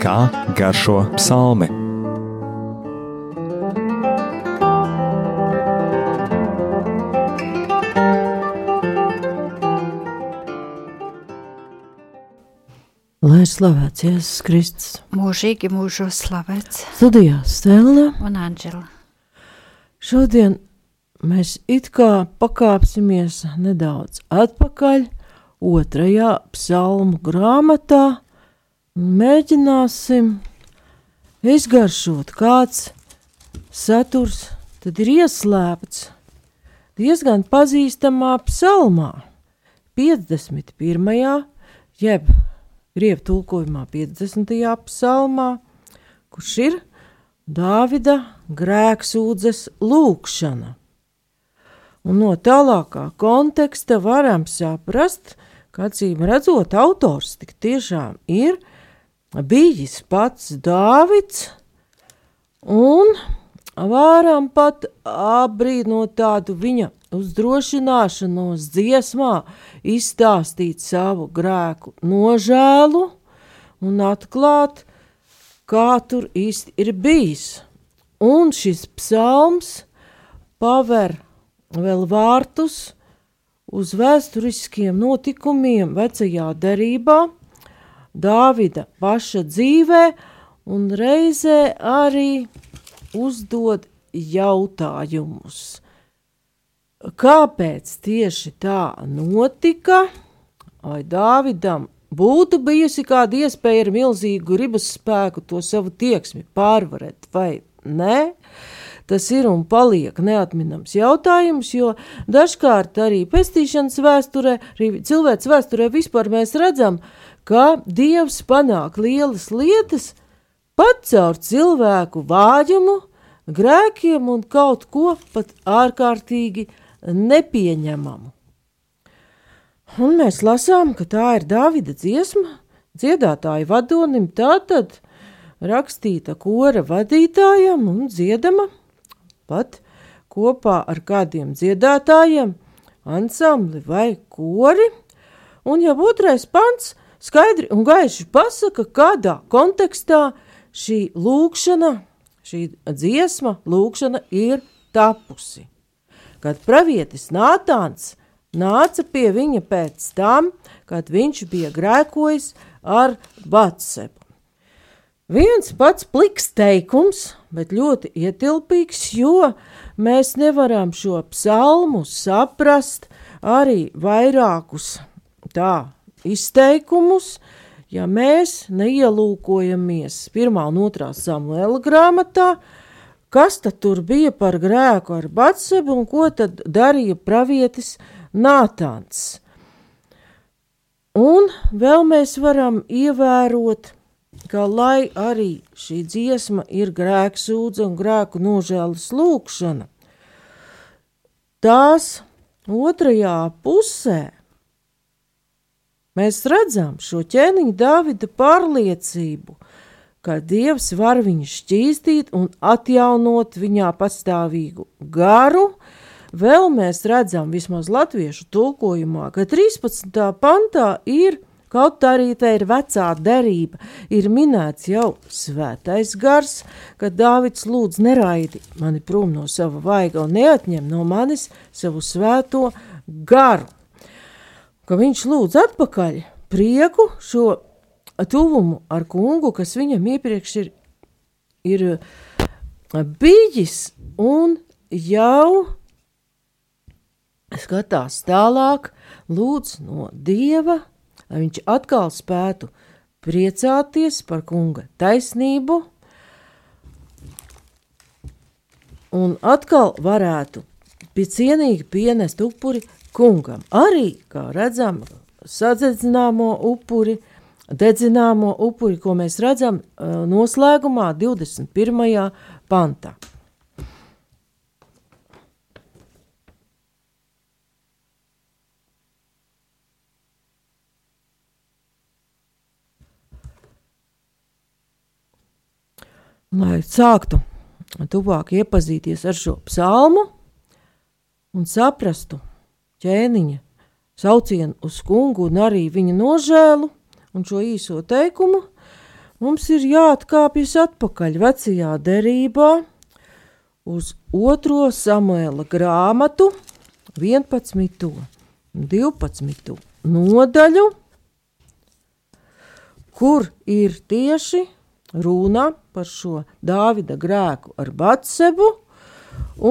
kā garšo psalmi. Lai slavēts Jēzus Kristus. Mūžīgi mūžos slavēts. Studijā Stela. Un Anģela. Šodien mēs it kā pakāpsimies nedaudz atpakaļ otrajā psalmu grāmatā mēģināsim izgaršot kāds saturs, tad ir ieslēpts diezgan pazīstamā psalmā, 51. jeb grievu tulkojumā 50. psalmā, kurš ir Dāvida grēksūdzes lūkšana. Un no tālākā konteksta varam saprast, ka acīm redzot, autors tik tiešām ir bijis pats Dāvids, un varam pat apbrīnot tādu viņa uzdrošināšanos dziesmā, izstāstīt savu grēku nožēlu un atklāt, kā tur īsti ir bijis. Un šis psalms paver vēl vārtus uz vēsturiskiem notikumiem vecajā derībā, Dāvida paša dzīvē, un reizē arī uzdod jautājumus kāpēc tieši tā notika, vai Dāvidam būtu bijusi kāda iespēja ar milzīgu gribas spēku to savu tieksmi pārvarēt, vai nē. Tas ir un paliek neatminams jautājums, jo dažkārt arī pestīšanas vēsturē, arī cilvēks vēsturē vispār mēs redzam, ka Dievs panāk lielas lietas pat caur cilvēku vājumu, grēkiem un kaut ko pat ārkārtīgi nepieņemamu. Un mēs lasām, ka tā ir Dāvida dziesma, dziedātāja vadonim, tātad rakstīta kora vadītājam un dziedama pat kopā ar kādiem dziedātājiem, ansambli vai kori. Un jau otrais pants skaidri un gaiši pasaka, kādā kontekstā šī lūkšana, šī dziesma, lūkšana ir tapusi kad pravietis Nātāns nāca pie viņa pēc tam, kad viņš bija grēkojis ar Batsebu. Viens pats pliks teikums, bet ļoti ietilpīgs, jo mēs nevaram šo psalmu saprast arī vairākus tā izteikumus, ja mēs neielūkojamies pirmā un otrā Samuela grāmatā, kas tad tur bija par grēku ar Batsebu un ko tad darīja pravietis Nātāns. Un vēl mēs varam ievērot, ka lai arī šī dziesma ir grēksūdze un grēku nožēlas lūkšana, tās otrajā pusē mēs redzam šo ķēniņa Dāvida pārliecību – ka Dievs var viņu šķīstīt un atjaunot viņā pastāvīgu garu. Vēl mēs redzam, vismaz latviešu tulkojumā, ka 13. pantā ir, kaut arī te ir vecā derība, ir minēts jau svētais gars, kad Dāvids lūdz neraidi mani prom no sava vaiga un neatņem no manis savu svēto garu. Ka viņš lūdz atpakaļ prieku šo tuvumu ar kungu, kas viņam iepriekš ir, ir bijis un jau skatās tālāk, lūdz no dieva, lai viņš atkal spētu priecāties par kunga taisnību un atkal varētu pie cienīgi pienest upuri kungam. Arī, kā redzam, sadzedzināmo upuri dedzināmo upuri, ko mēs redzam noslēgumā 21. pantā. Lai sāktu tuvāk iepazīties ar šo psalmu un saprastu ķēniņa saucienu uz kungu un arī viņa nožēlu, un šo īso teikumu mums ir jāatkāpjas atpakaļ vecajā derībā uz otro samuēla grāmatu, 11. un 12. nodaļu, kur ir tieši runa par šo Dāvida grēku ar Batsebu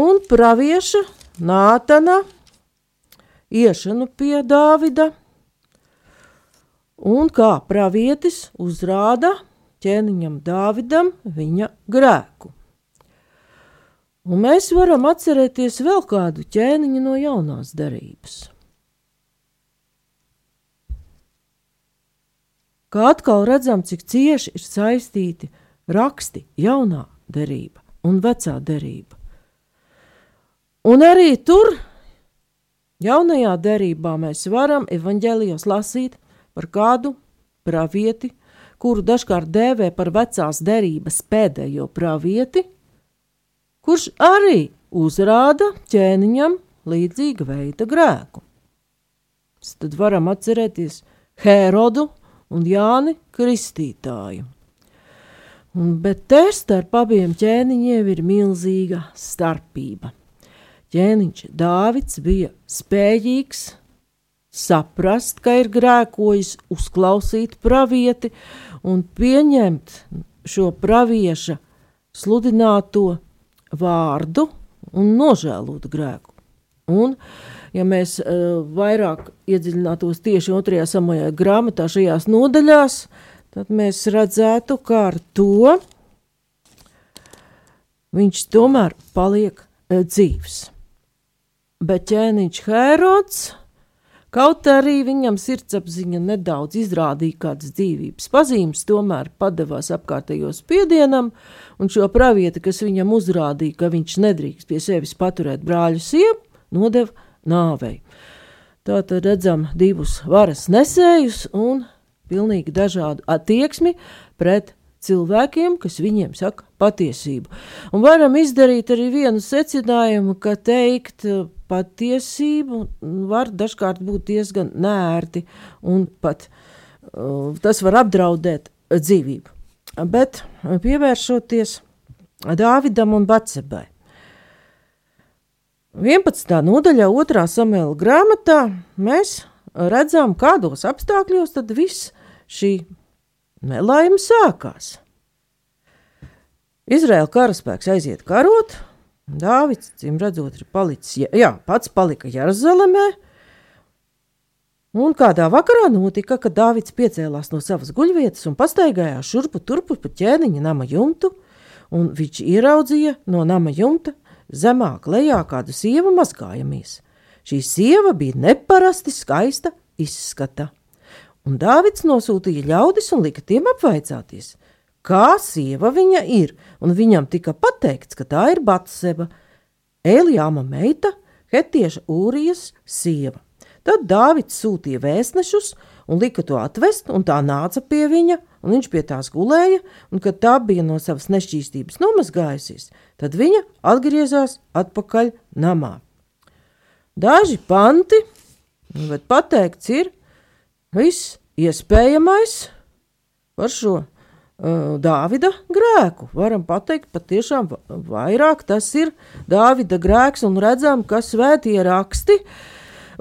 un pravieša Nātana iešanu pie Dāvida, un kā pravietis uzrāda ķēniņam Dāvidam viņa grēku. Un mēs varam atcerēties vēl kādu ķēniņu no jaunās derības. Kā atkal redzam, cik cieši ir saistīti raksti, jaunā derība un vecā derība. Un arī tur, jaunajā derībā, mēs varam evaņģēlijos lasīt par kādu pravieti, kuru dažkārt dēvē par vecās derības pēdējo pravieti, kurš arī uzrāda ķēniņam līdzīga veida grēku. Tad varam atcerēties Hērodu un Jāni Kristītāju. Un, bet te starp abiem ķēniņiem ir milzīga starpība. Ķēniņš Dāvids bija spējīgs saprast, ka ir grēkojis, uzklausīt pravieti un pieņemt šo pravieša sludināto vārdu un nožēlot grēku. Un, ja mēs uh, vairāk iedziļinātos tieši otrajā samajā grāmatā šajās nodaļās, tad mēs redzētu, kā ar to viņš tomēr paliek uh, dzīvs. Bet ķēniņš Hērods Kaut arī viņam sirdsapziņa nedaudz izrādīja kādas dzīvības pazīmes, tomēr padevās apkārtējo spiedienam, un šo pravieti, kas viņam uzrādīja, ka viņš nedrīkst pie sevis paturēt brāļu sievu, nodeva nāvei. Tātad redzam divus varas nesējus un pilnīgi dažādu attieksmi pret cilvēkiem, kas viņiem saka patiesību. Un varam izdarīt arī vienu secinājumu, ka teikt patiesību var dažkārt būt diezgan nērti un pat uh, tas var apdraudēt dzīvību. Bet pievēršoties Dāvidam un Batsebai. 11. nodaļā, 2. samēla grāmatā, mēs redzam, kādos apstākļos tad viss šī nelaime sākās. Izraēla karaspēks aiziet karot, Dāvids, cim redzot, ir palicis, jā, pats palika Jeruzalemē. Un kādā vakarā notika, kad Dāvids piecēlās no savas guļvietas un pastaigājās šurpu turpu pa ķēniņa nama jumtu, un viņš ieraudzīja no nama jumta zemāk lejā kādu sievu mazgājamies. Šī sieva bija neparasti skaista izskata, un Dāvids nosūtīja ļaudis un lika tiem apvaicāties – kā sieva viņa ir, un viņam tika pateikts, ka tā ir Batseba, Elijāma meita, Hetieša Ūrijas sieva. Tad Dāvids sūtīja vēstnešus un lika to atvest, un tā nāca pie viņa, un viņš pie tās gulēja, un kad tā bija no savas nešķīstības nomazgājusies, tad viņa atgriezās atpakaļ namā. Daži panti, bet pateikts ir viss iespējamais par šo Dāvida grēku. Varam teikt, patiešām vairāk tas ir Dāvida grēks, un redzam, ka svētie raksti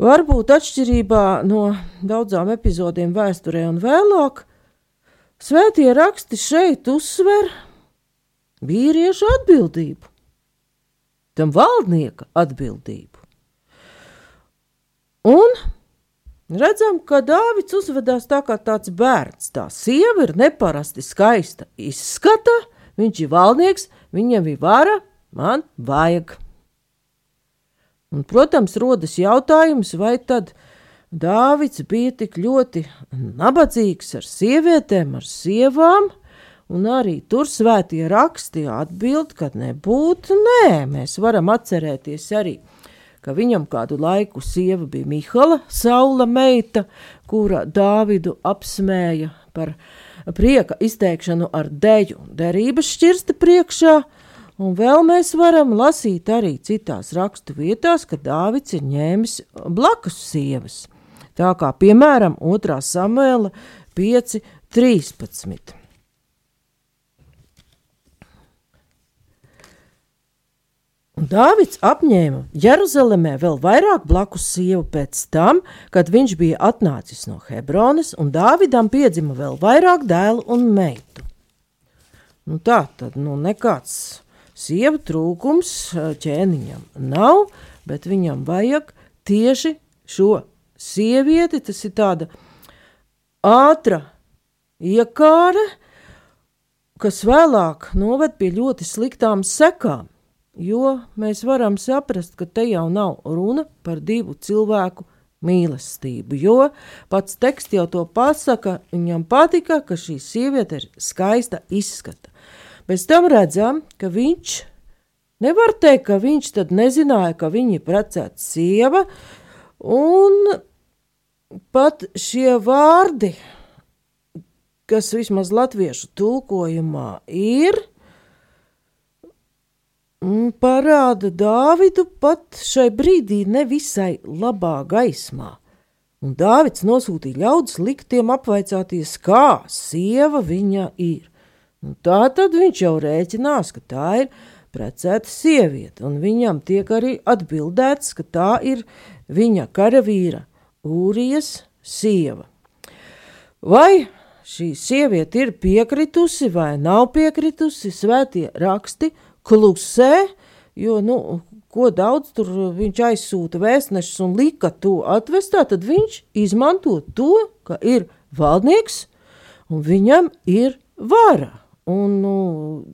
varbūt atšķirībā no daudzām epizodēm vēsturē un vēlāk. Svētie raksti šeit uzsver vīriešu atbildību, tam valdnieka atbildību. Un Redzam, ka Dāvids uzvedās tā kā tāds bērns. Tā sieva ir neparasti skaista izskata, viņš ir valdnieks, viņam ir vara, man vajag. Un, protams, rodas jautājums, vai tad Dāvids bija tik ļoti nabadzīgs ar sievietēm, ar sievām, un arī tur svētie raksti atbild, ka nebūtu, nē, mēs varam atcerēties arī ka viņam kādu laiku sieva bija Mihala, Saula meita, kura Dāvidu apsmēja par prieka izteikšanu ar deju derības šķirsta priekšā, un vēl mēs varam lasīt arī citās rakstu vietās, ka Dāvids ir ņēmis blakus sievas, tā kā piemēram 2. samuēla 5.13. Un Dāvids apņēma Jeruzalemē vēl vairāk blakus sievu pēc tam, kad viņš bija atnācis no Hebronas, un Dāvidam piedzima vēl vairāk dēlu un meitu. Nu tā tad nu, nekāds sievu trūkums ķēniņam nav, bet viņam vajag tieši šo sievieti. Tas ir tāda ātra iekāra, kas vēlāk noved pie ļoti sliktām sekām jo mēs varam saprast, ka te jau nav runa par divu cilvēku mīlestību, jo pats teksts jau to pasaka, viņam patika, ka šī sieviete ir skaista izskata. Pēc tam redzam, ka viņš, nevar teikt, ka viņš tad nezināja, ka viņa ir precēta sieva, un pat šie vārdi, kas vismaz latviešu tulkojumā ir, parāda Dāvidu pat šai brīdī nevisai labā gaismā. Un Dāvids nosūtīja ļaudis likt tiem apvaicāties, kā sieva viņa ir. Un tā tad viņš jau rēķinās, ka tā ir precēta sieviete, un viņam tiek arī atbildēts, ka tā ir viņa karavīra Ūrijas sieva. Vai šī sieviete ir piekritusi vai nav piekritusi, svētie raksti klusē, jo, nu, ko daudz tur viņš aizsūta vēstnešus un lika to atvestā, tad viņš izmanto to, ka ir valdnieks un viņam ir vara. Un nu,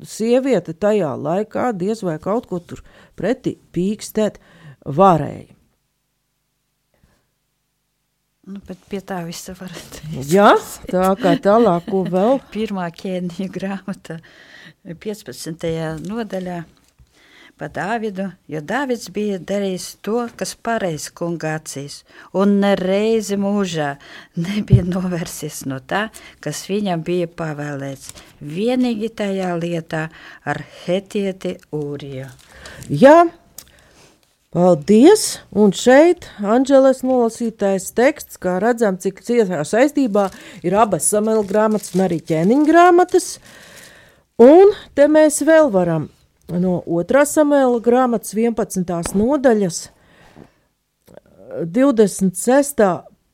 sieviete tajā laikā diez vai kaut ko tur pretī pīkstēt varēja. Nu, bet pie tā visa var teikt. Jā, tā kā tālāk, ko vēl? Pirmā ķēniņa grāmata 15. nodaļā pa Dāvidu, jo Dāvids bija darījis to, kas pareizi kungācīs, un nereizi mūžā nebija novērsies no tā, kas viņam bija pavēlēts, vienīgi tajā lietā ar hetieti Ūriju. Jā, Paldies! Un šeit Anģeles nolasītais teksts, kā redzam, cik ciešā saistībā ir abas sameļa grāmatas un arī ķēniņa grāmatas. Un te mēs vēl varam no otrā sameļa grāmatas 11. nodaļas 26.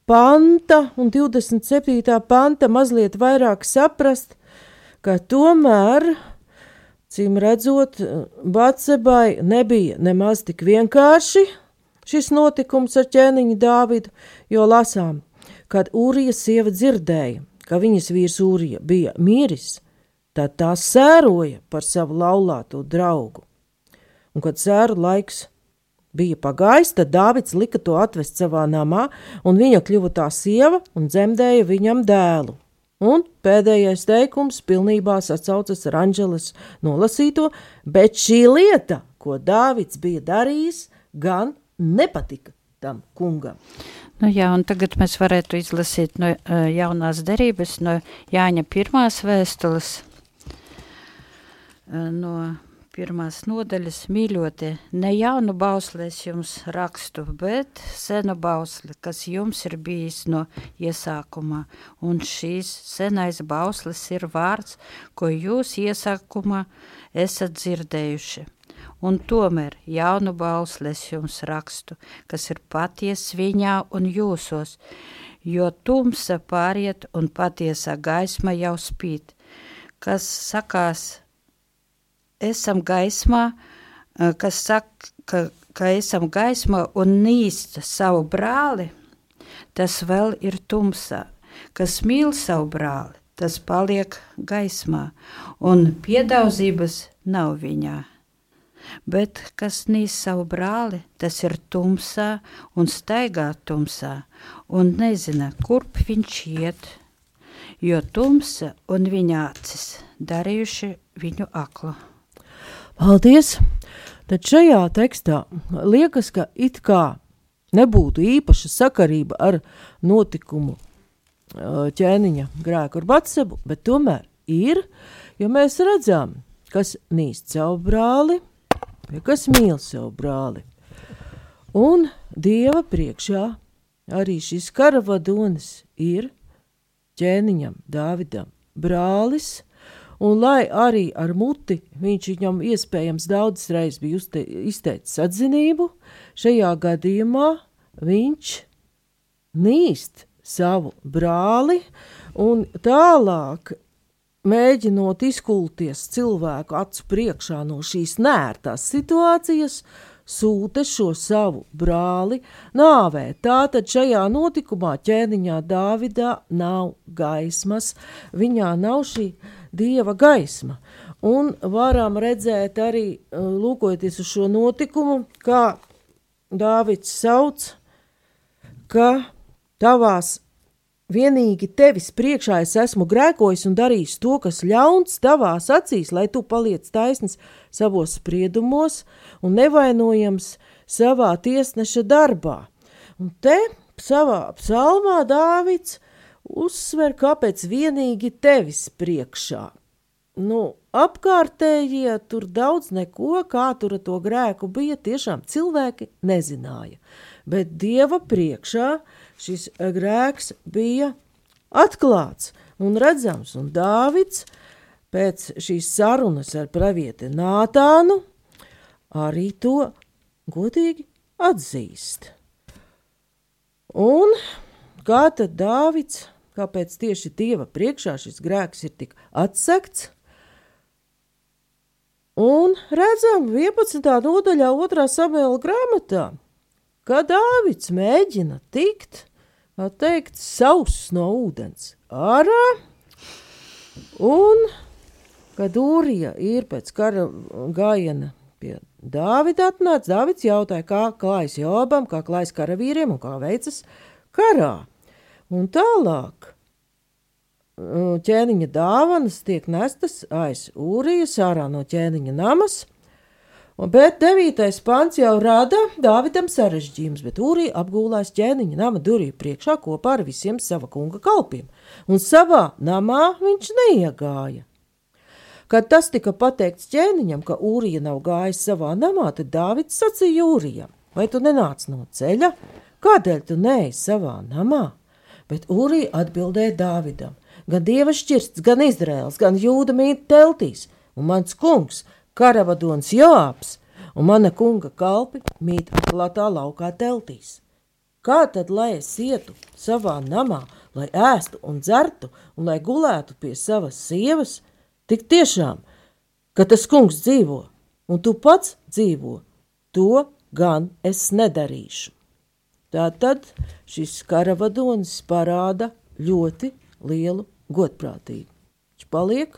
panta un 27. panta mazliet vairāk saprast, ka tomēr Cīm redzot, Batsebai nebija nemaz tik vienkārši šis notikums ar ķēniņu Dāvidu, jo lasām, kad Ūrija sieva dzirdēja, ka viņas vīrs Ūrija bija miris, tad tā sēroja par savu laulāto draugu. Un, kad sēru laiks bija pagājis, tad Dāvids lika to atvest savā namā, un viņa kļuva tā sieva un dzemdēja viņam dēlu. Un pēdējais teikums pilnībā sasaucas ar Anģeles nolasīto, bet šī lieta, ko Dāvids bija darījis, gan nepatika tam kungam. Nu jā, un tagad mēs varētu izlasīt no uh, jaunās derības, no Jāņa pirmās vēstules, no pirmās nodaļas mīļotie, ne jaunu bausli es jums rakstu, bet senu bausli, kas jums ir bijis no iesākumā, un šīs senais bauslis ir vārds, ko jūs iesākumā esat dzirdējuši. Un tomēr jaunu bausli es jums rakstu, kas ir paties viņā un jūsos, jo tumsa pāriet un patiesā gaisma jau spīt, kas sakās esam gaismā, kas saka, ka, ka esam gaismā un nīst savu brāli, tas vēl ir tumsā. Kas mīl savu brāli, tas paliek gaismā, un piedaudzības nav viņā. Bet kas nīs savu brāli, tas ir tumsā un staigā tumsā, un nezina, kurp viņš iet, jo tumsa un viņa acis darījuši viņu aklu. Paldies! Tad šajā tekstā liekas, ka it kā nebūtu īpaša sakarība ar notikumu ķēniņa grēku ar Batsebu, bet tomēr ir, jo mēs redzam, kas nīst savu brāli, kas mīl savu brāli. Un Dieva priekšā arī šis karavadonis ir ķēniņam Dāvidam brālis, un lai arī ar muti viņš viņam iespējams daudzas reizes bija uzte, izteicis atzinību, šajā gadījumā viņš nīst savu brāli un tālāk mēģinot izkulties cilvēku acu priekšā no šīs nērtās situācijas, sūta šo savu brāli nāvē. Tātad šajā notikumā ķēniņā Dāvidā nav gaismas, viņā nav šī dieva gaisma. Un varam redzēt arī, uh, lūkojoties uz šo notikumu, kā Dāvids sauc, ka tavās Vienīgi tevis priekšā es esmu grēkojis un darījis to, kas ļauns tavās acīs, lai tu paliec taisns savos spriedumos un nevainojams savā tiesneša darbā. Un te savā psalmā Dāvids uzsver, kāpēc vienīgi tevis priekšā. Nu, apkārtējie tur daudz neko, kā tur to grēku bija, tiešām cilvēki nezināja. Bet Dieva priekšā šis grēks bija atklāts un redzams, un Dāvids pēc šīs sarunas ar pravieti Nātānu arī to godīgi atzīst. Un kā tad Dāvids, kāpēc tieši Dieva priekšā šis grēks ir tik atsekts? Un redzam 11. nodaļā 2. Samuela grāmatā, ka Dāvids mēģina tikt teikt, sauss no ūdens ārā. Un, kad Ūrija ir pēc kara gājiena pie Dāvida atnāca, Dāvids jautāja, kā klājas Jobam, kā klājas karavīriem un kā veicas karā. Un tālāk ķēniņa dāvanas tiek nestas aiz Ūrijas ārā no ķēniņa namas – Bet devītais pants jau rada Dāvidam sarežģījums, bet Ūrija apgūlās ķēniņa nama durvju priekšā kopā ar visiem sava kunga kalpiem, un savā namā viņš neiegāja. Kad tas tika pateikts ķēniņam, ka Ūrija nav gājis savā namā, tad Dāvids sacīja Ūrijam: Vai tu nenāc no ceļa? Kādēļ tu neej savā namā? Bet Ūrija atbildēja Dāvidam: Gan dieva šķirsts, gan Izraels, gan jūda mīt teltīs, un mans kungs karavadons Jāps un mana kunga kalpi mīt atklātā laukā teltīs. Kā tad, lai es ietu savā namā, lai ēstu un dzertu, un lai gulētu pie savas sievas, tik tiešām, ka tas kungs dzīvo, un tu pats dzīvo, to gan es nedarīšu. Tātad šis karavadonis parāda ļoti lielu godprātību. Viņš paliek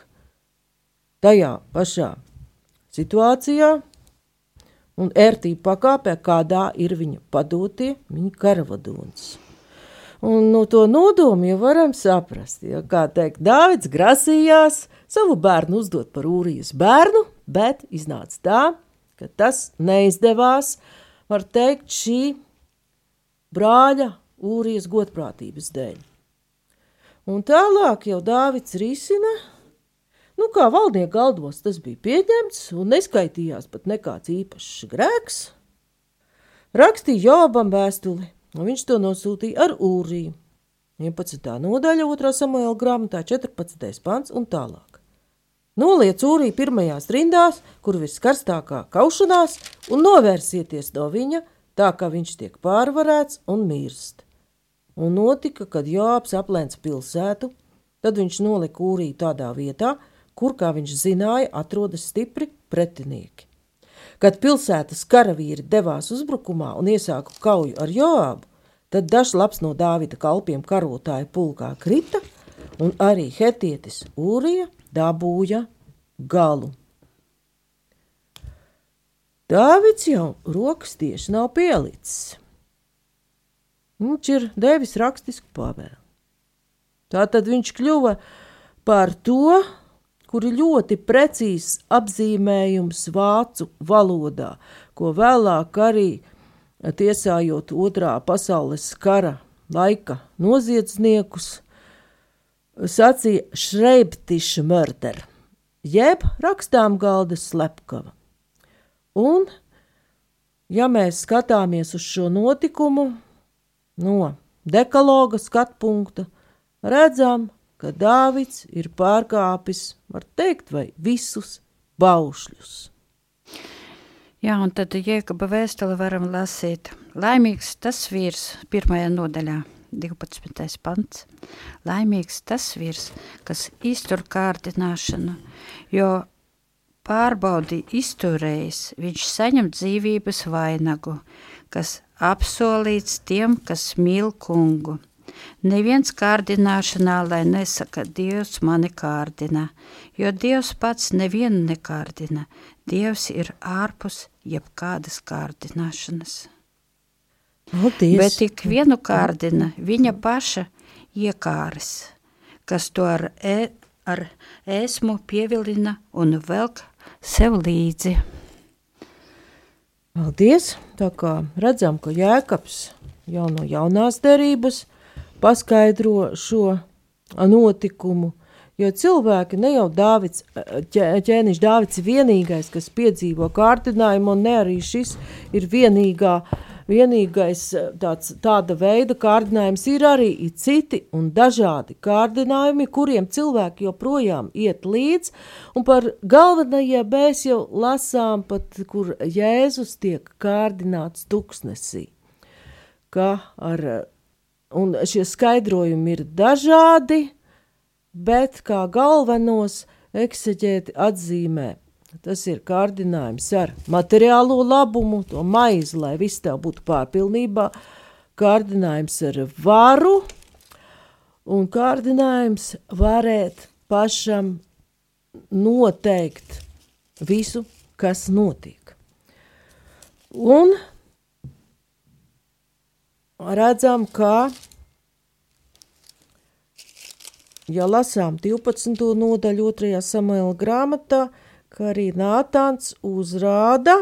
tajā pašā situācijā un ērtību pakāpē, kādā ir viņa padotie, viņa karavadons. Un no to nodomu jau varam saprast, ja, kā teikt, Dāvids grasījās savu bērnu uzdot par Ūrijas bērnu, bet iznāca tā, ka tas neizdevās, var teikt, šī brāļa Ūrijas godprātības dēļ. Un tālāk jau Dāvids risina Nu, kā valdnieku galdos tas bija pieņemts un neskaitījās pat nekāds īpašs grēks. Rakstīja Jobam vēstuli, un viņš to nosūtīja ar Ūriju. 11. nodaļa 2. samuēlā grāmatā 14. pants un tālāk. Noliec Ūriju pirmajās rindās, kur viskarstākā kaušanās, un novērsieties no viņa, tā kā viņš tiek pārvarēts un mirst. Un notika, kad Jāps aplēca pilsētu, tad viņš nolika Ūriju tādā vietā, kur, kā viņš zināja, atrodas stipri pretinieki. Kad pilsētas karavīri devās uzbrukumā un iesāka kauju ar Joābu, tad dažs labs no Dāvida kalpiem karotāju pulkā krita, un arī hetietis Ūrija dabūja galu. Dāvids jau rokas tieši nav pielicis. Viņš ir devis rakstisku pavēlu. Tātad viņš kļuva par to, kuri ļoti precīzs apzīmējums vācu valodā, ko vēlāk arī tiesājot otrā pasaules kara laika noziedzniekus, sacīja šreibtiša murder, jeb rakstām galda slepkava. Un, ja mēs skatāmies uz šo notikumu no dekaloga skatpunkta, redzam, ka Dāvids ir pārkāpis, var teikt, vai visus baušļus. Jā, un tad Jēkaba vēstuli varam lasīt. Laimīgs tas vīrs pirmajā nodaļā, 12. pants. Laimīgs tas vīrs, kas iztur kārdināšanu, jo pārbaudi izturējis, viņš saņem dzīvības vainagu, kas apsolīts tiem, kas mīl kungu. Neviens kārdināšanā, lai nesaka, Dievs mani kārdina, jo Dievs pats nevienu nekārdina. Dievs ir ārpus jebkādas kārdināšanas. Paldies. Bet tik vienu kārdina viņa paša iekāres, kas to ar, e, ar esmu pievilina un velk sev līdzi. Paldies! Tā kā redzam, ka Jēkabs jau no jaunās derības paskaidro šo notikumu, jo cilvēki ne jau Dāvids, ķēniņš Dāvids vienīgais, kas piedzīvo kārdinājumu, un ne arī šis ir vienīgā, vienīgais tāds, tāda veida kārdinājums, ir arī citi un dažādi kārdinājumi, kuriem cilvēki joprojām iet līdz, un par galvenajiem mēs jau lasām pat, kur Jēzus tiek kārdināts tuksnesī, ka ar Un šie skaidrojumi ir dažādi, bet kā galvenos ekseģēti atzīmē. Tas ir kārdinājums ar materiālo labumu, to maizi, lai viss tev būtu pārpilnībā, kārdinājums ar varu un kārdinājums varēt pašam noteikt visu, kas notiek. Un redzam, ka, ja lasām 12. nodaļu 2. samuēla grāmatā, ka arī Nātāns uzrāda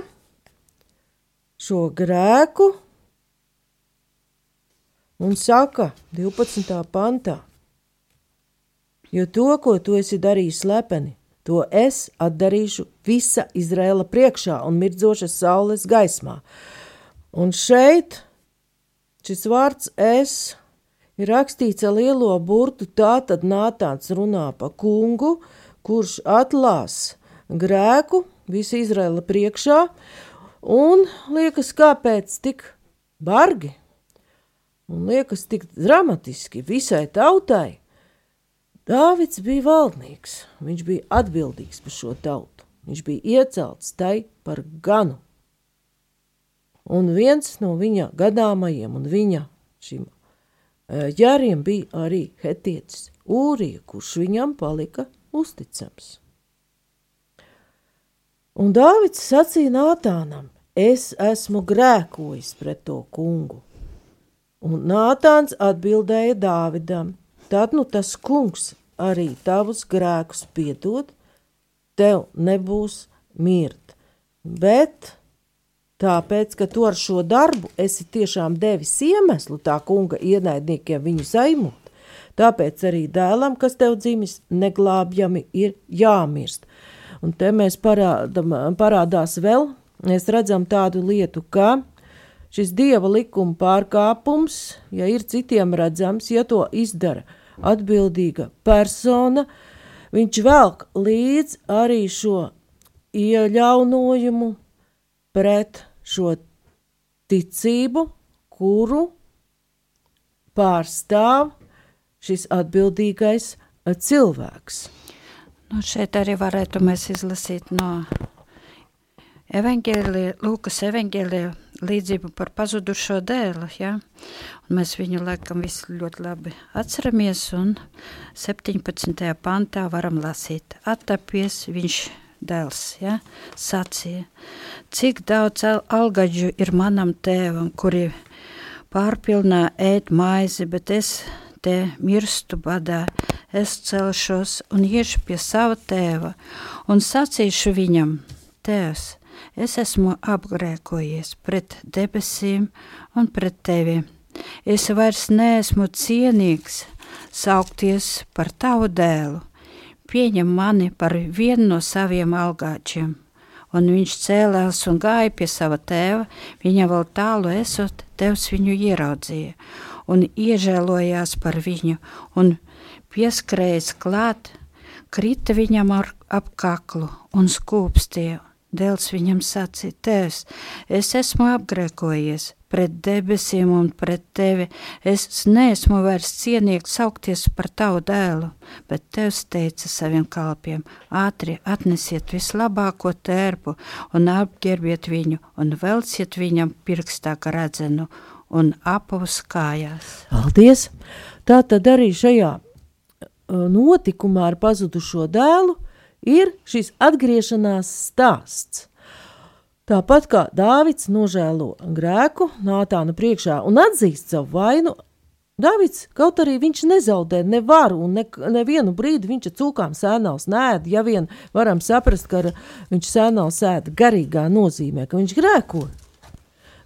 šo grēku un saka 12. pantā, jo to, ko tu esi darījis slepeni, to es atdarīšu visa Izraela priekšā un mirdzošas saules gaismā. Un šeit Šis vārds es ir rakstīts ar lielo burtu, tā tad Nātāns runā pa kungu, kurš atlās grēku visu Izraela priekšā, un liekas, kāpēc tik bargi, un liekas tik dramatiski visai tautai. Dāvids bija valdnieks, viņš bija atbildīgs par šo tautu, viņš bija iecelts tai par ganu un viens no viņa gadāmajiem un viņa šim ģēriem bija arī hetietis Ūrija, kurš viņam palika uzticams. Un Dāvids sacīja Nātānam, es esmu grēkojis pret to kungu. Un Nātāns atbildēja Dāvidam, tad nu tas kungs arī tavus grēkus piedod, tev nebūs mirt, bet Tāpēc, ka tu ar šo darbu esi tiešām devis iemeslu tā kunga ienaidniekiem viņu zaimot. Tāpēc arī dēlam, kas tev dzimis, neglābjami ir jāmirst. Un te mēs parādam, parādās vēl, mēs redzam tādu lietu, ka šis dieva likuma pārkāpums, ja ir citiem redzams, ja to izdara atbildīga persona, viņš velk līdz arī šo ieļaunojumu pret šo ticību, kuru pārstāv šis atbildīgais cilvēks. Nu, šeit arī varētu mēs izlasīt no evaņģēlija, Lūkas evaņģēlija līdzību par pazudušo dēlu, ja? un mēs viņu laikam visi ļoti labi atceramies, un 17. pantā varam lasīt, attapies viņš dēls, ja, sacīja, cik daudz algaģu ir manam tēvam, kuri pārpilnā ēd maizi, bet es te mirstu badā, es celšos un iešu pie sava tēva un sacīšu viņam, tēvs, es esmu apgrēkojies pret debesīm un pret tevi. Es vairs neesmu cienīgs saukties par tavu dēlu pieņem mani par vienu no saviem algāčiem. Un viņš cēlās un gāja pie sava tēva, viņa vēl tālu esot, tevs viņu ieraudzīja. Un iežēlojās par viņu, un pieskrējas klāt, krita viņam ar ap kaklu un skūpstīja. Dēls viņam sacīja, Tēvs, es esmu apgrēkojies pret debesīm un pret tevi. Es neesmu vairs cienīgs saukties par tavu dēlu, bet Tevs teica saviem kalpiem: ātri atnesiet vislabāko tērpu un apģērbiet viņu un velciet viņam pirkstā redzenu un apavus kājās. Paldies! Tā tad arī šajā notikumā ar pazudušo dēlu ir šis atgriešanās stāsts. Tāpat kā Dāvids nožēlo grēku Nātāna priekšā un atzīst savu vainu, Dāvids, kaut arī viņš nezaudē ne varu un ne, nevienu brīdi viņš ar cūkām sēnāls nēd, ja vien varam saprast, ka viņš sēnāls ēda garīgā nozīmē, ka viņš grēko.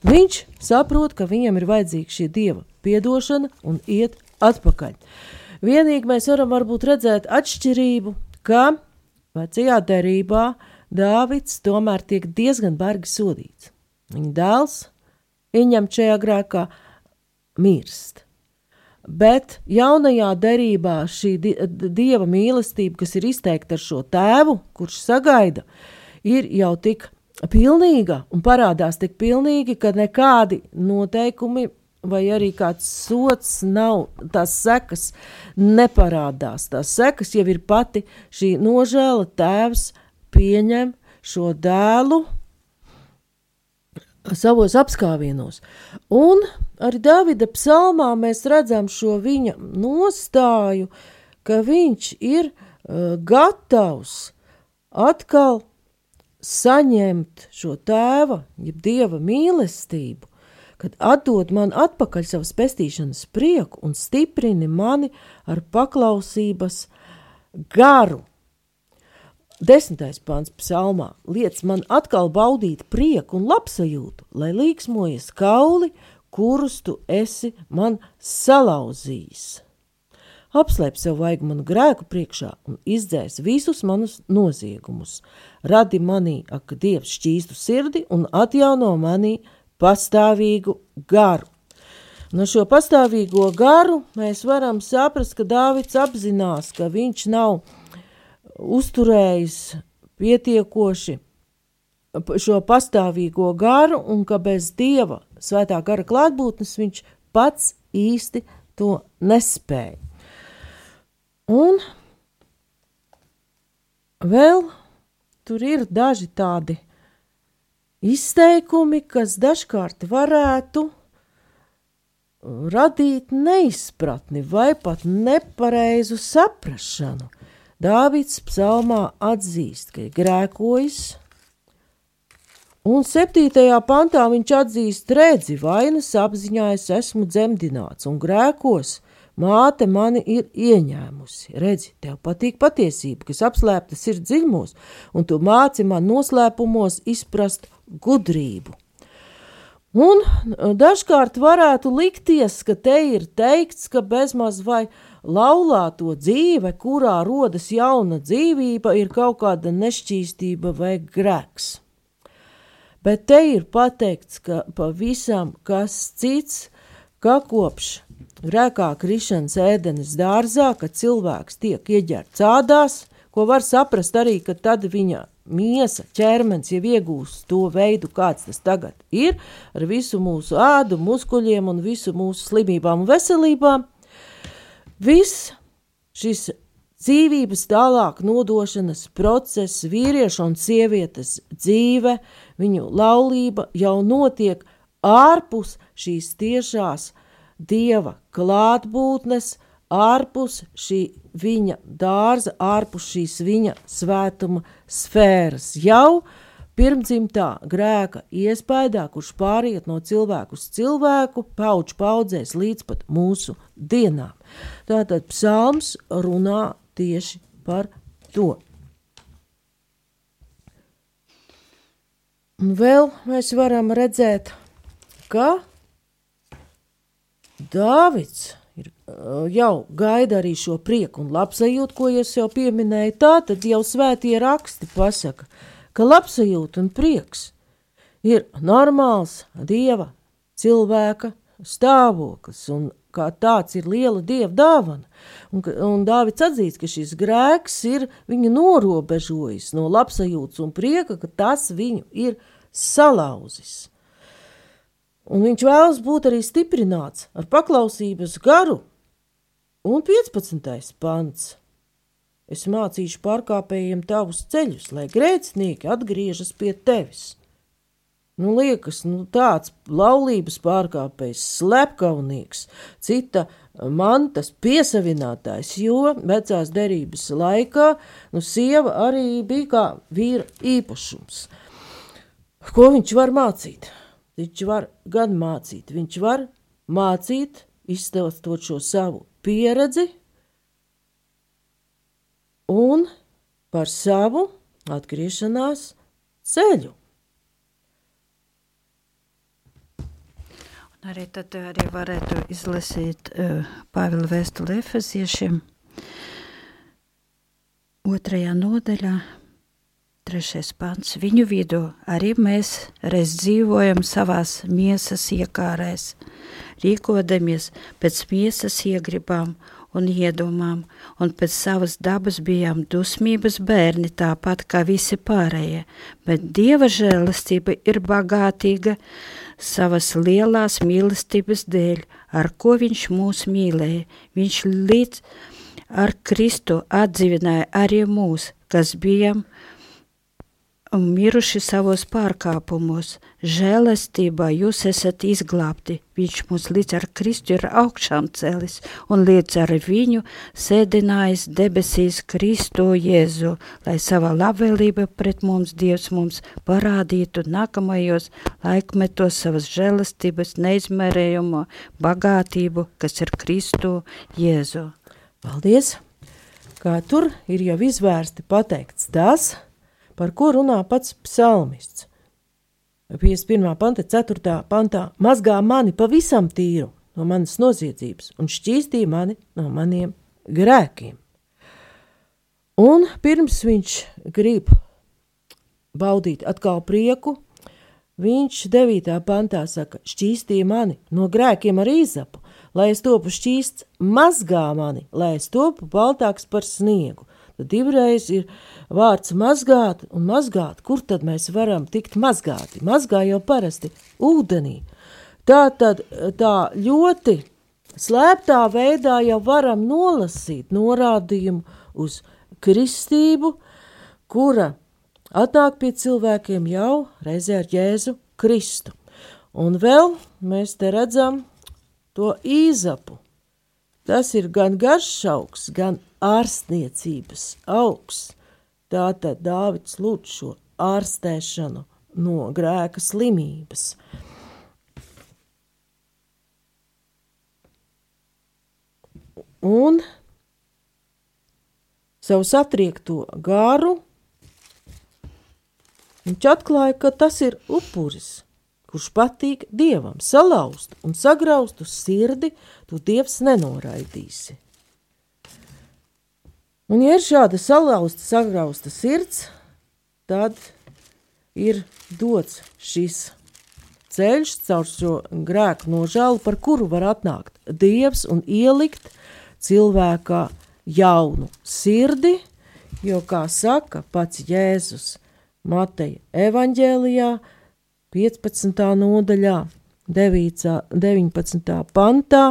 Viņš saprot, ka viņam ir vajadzīga šī dieva piedošana un iet atpakaļ. Vienīgi mēs varam varbūt redzēt atšķirību, ka vecajā derībā Dāvids tomēr tiek diezgan bargi sodīts. Viņa dēls ieņem šajā grēkā mirst. Bet jaunajā derībā šī di dieva mīlestība, kas ir izteikta ar šo tēvu, kurš sagaida, ir jau tik pilnīga un parādās tik pilnīgi, ka nekādi noteikumi vai arī kāds sots nav, tās sekas neparādās. Tās sekas jau ir pati šī nožēla, tēvs pieņem šo dēlu savos apskāvienos. Un arī Davida psalmā mēs redzam šo viņa nostāju, ka viņš ir uh, gatavs atkal saņemt šo tēva, jeb dieva mīlestību, kad atdod man atpakaļ savas pestīšanas prieku un stiprini mani ar paklausības garu. Desmitais pāns psalmā liec man atkal baudīt prieku un labsajūtu, lai līksmojas kauli, kurus tu esi man salauzījis. Apslēp sev vajag manu grēku priekšā un izdzēs visus manus noziegumus. Radi manī, ak, Dievs, šķīstu sirdi un atjauno manī pastāvīgu garu. No šo pastāvīgo garu mēs varam saprast, ka Dāvids apzinās, ka viņš nav uzturējis pietiekoši šo pastāvīgo garu un ka bez Dieva svētā gara klātbūtnes viņš pats īsti to nespēja. Un vēl tur ir daži tādi izteikumi, kas dažkārt varētu radīt neizpratni vai pat nepareizu saprašanu. Dāvids psalmā atzīst, ka ir grēkojis, un 7. pantā viņš atzīst redzi, vainas apziņā es esmu dzemdināts un grēkos, Māte mani ir ieņēmusi. Redzi, tev patīk patiesība, kas apslēptas ir dziļumos, un tu māci man noslēpumos izprast gudrību. Un dažkārt varētu likties, ka te ir teikts, ka bezmaz vai laulāto dzīve, kurā rodas jauna dzīvība, ir kaut kāda nešķīstība vai grēks. Bet te ir pateikts, ka pavisam kas cits, ka kopš grēkā krišanas ēdenes dārzā, kad cilvēks tiek ieģerts ādās, ko var saprast arī, ka tad viņa miesa, ķermenis jau iegūst to veidu, kāds tas tagad ir, ar visu mūsu ādu, muskuļiem un visu mūsu slimībām un veselībām. Viss šis dzīvības tālāk nodošanas process, vīrieša un sievietes dzīve, viņu laulība jau notiek ārpus šīs tiešās dieva klātbūtnes, ārpus šī viņa dārza, ārpus šīs viņa svētuma sfēras. Jau pirmdzimtā grēka iespējā, kurš pāriet no cilvēku uz cilvēku, pauģu paudzēs līdz pat mūsu dienām. Tātad psalms runā tieši par to. Un vēl mēs varam redzēt, ka Dāvids ir, jau gaida arī šo prieku un labsajūtu, ko es jau pieminēju. Tā tad jau svētie raksti pasaka, ka labsajūta un prieks ir normāls dieva cilvēka stāvoklis un kā tāds ir liela dieva dāvana. Un, un Dāvids atzīst, ka šis grēks ir viņu norobežojis no labsajūtas un prieka, ka tas viņu ir salauzis. Un viņš vēlas būt arī stiprināts ar paklausības garu. Un 15. pants. Es mācīšu pārkāpējiem tavus ceļus, lai grēcinieki atgriežas pie tevis. Nu, liekas, nu, tāds laulības pārkāpējs, slepkavnieks, cita mantas piesavinātājs, jo vecās derības laikā nu, sieva arī bija kā vīra īpašums. Ko viņš var mācīt? Viņš var gan mācīt, viņš var mācīt, izstāstot šo savu pieredzi un par savu atgriešanās ceļu. Arī tad arī varētu izlasīt uh, Pāvila vēstuli Efeziešiem otrajā nodaļā, trešais pants. Viņu vidū arī mēs reiz dzīvojam savās miesas iekārēs, rīkodamies pēc miesas iegribām un iedomām, un pēc savas dabas bijām dusmības bērni, tāpat kā visi pārējie, bet Dieva žēlastība ir bagātīga, savas lielās mīlestības dēļ, ar ko viņš mūs mīlēja. Viņš līdz ar Kristu atdzīvināja arī mūs, kas bijām miruši savos pārkāpumos. Žēlestībā jūs esat izglābti. Viņš mūs līdz ar Kristu ir augšām celis un līdz ar viņu sēdinājis debesīs Kristu Jēzu, lai savā labvēlība pret mums Dievs mums parādītu nākamajos laikmetos savas žēlestības neizmērējumu bagātību, kas ir Kristu Jēzu. Paldies! Kā tur ir jau izvērsti pateikts tas, par ko runā pats psalmists. 51. panta, 4. pantā mazgā mani pavisam tīru no manas noziedzības un šķīstīja mani no maniem grēkiem. Un pirms viņš grib baudīt atkal prieku, viņš 9. pantā saka, šķīstīja mani no grēkiem ar izapu, lai es topu šķīsts, mazgā mani, lai es topu baltāks par sniegu. Tad divreiz ir vārds mazgāt un mazgāt. Kur tad mēs varam tikt mazgāti? Mazgā jau parasti ūdenī. Tā tad tā ļoti slēptā veidā jau varam nolasīt norādījumu uz kristību, kura atnāk pie cilvēkiem jau reizē ar Jēzu Kristu. Un vēl mēs te redzam to īzapu. Tas ir gan garš augs, gan ārstniecības augs. Tātad Dāvids lūdz šo ārstēšanu no grēka slimības. Un savu satriekto garu viņš atklāja, ka tas ir upuris, kurš patīk dievam, salauzt un sagrauzt uz sirdi, tu dievs nenoraidīsi. Un, ja ir šāda salauzta, sagrausta sirds, tad ir dots šis ceļš caur šo grēku nožēlu, par kuru var atnākt Dievs un ielikt cilvēkā jaunu sirdi, jo, kā saka pats Jēzus Mateja evaņģēlijā, 15. nodaļā, 9, 19. pantā,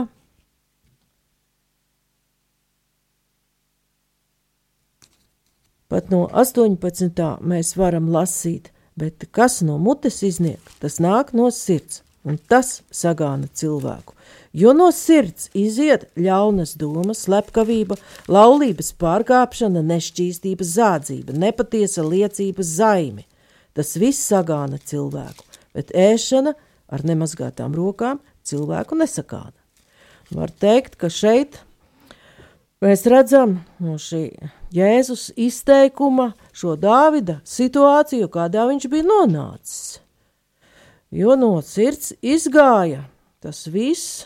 Pat no 18. mēs varam lasīt, bet kas no mutes izniek, tas nāk no sirds, un tas sagāna cilvēku. Jo no sirds iziet ļaunas domas, slepkavība, laulības pārkāpšana, nešķīstība, zādzība, nepatiesa liecība, zaimi. Tas viss sagāna cilvēku, bet ēšana ar nemazgātām rokām cilvēku nesakāna. Var teikt, ka šeit mēs redzam no šī Jēzus izteikuma šo Dāvida situāciju, kādā viņš bija nonācis. Jo no sirds izgāja tas viss,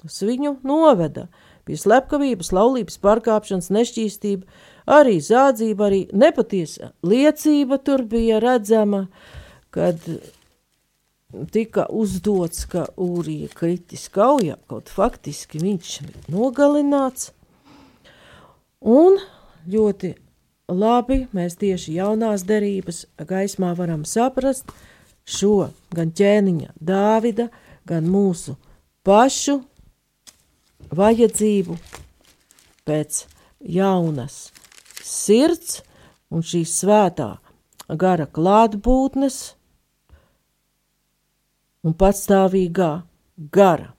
kas viņu noveda pie slepkavības, laulības pārkāpšanas, nešķīstība, arī zādzība, arī nepatiesa liecība tur bija redzama, kad tika uzdots, ka Ūrija kritis kaujā, kaut faktiski viņš nogalināts. Un ļoti labi mēs tieši jaunās derības gaismā varam saprast šo gan ķēniņa Dāvida, gan mūsu pašu vajadzību pēc jaunas sirds un šīs svētā gara klātbūtnes un patstāvīgā gara.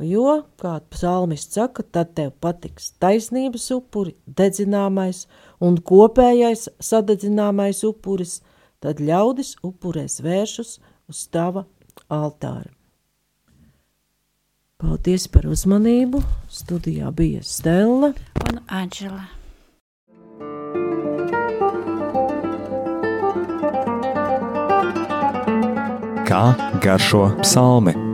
Jo, kā psalmists saka, tad tev patiks taisnības upuri, dedzināmais un kopējais sadedzināmais upuris, tad ļaudis upurēs vēršus uz tava altāra. Paldies par uzmanību. Studijā bija Stela un Anģela. Kā garšo psalmi?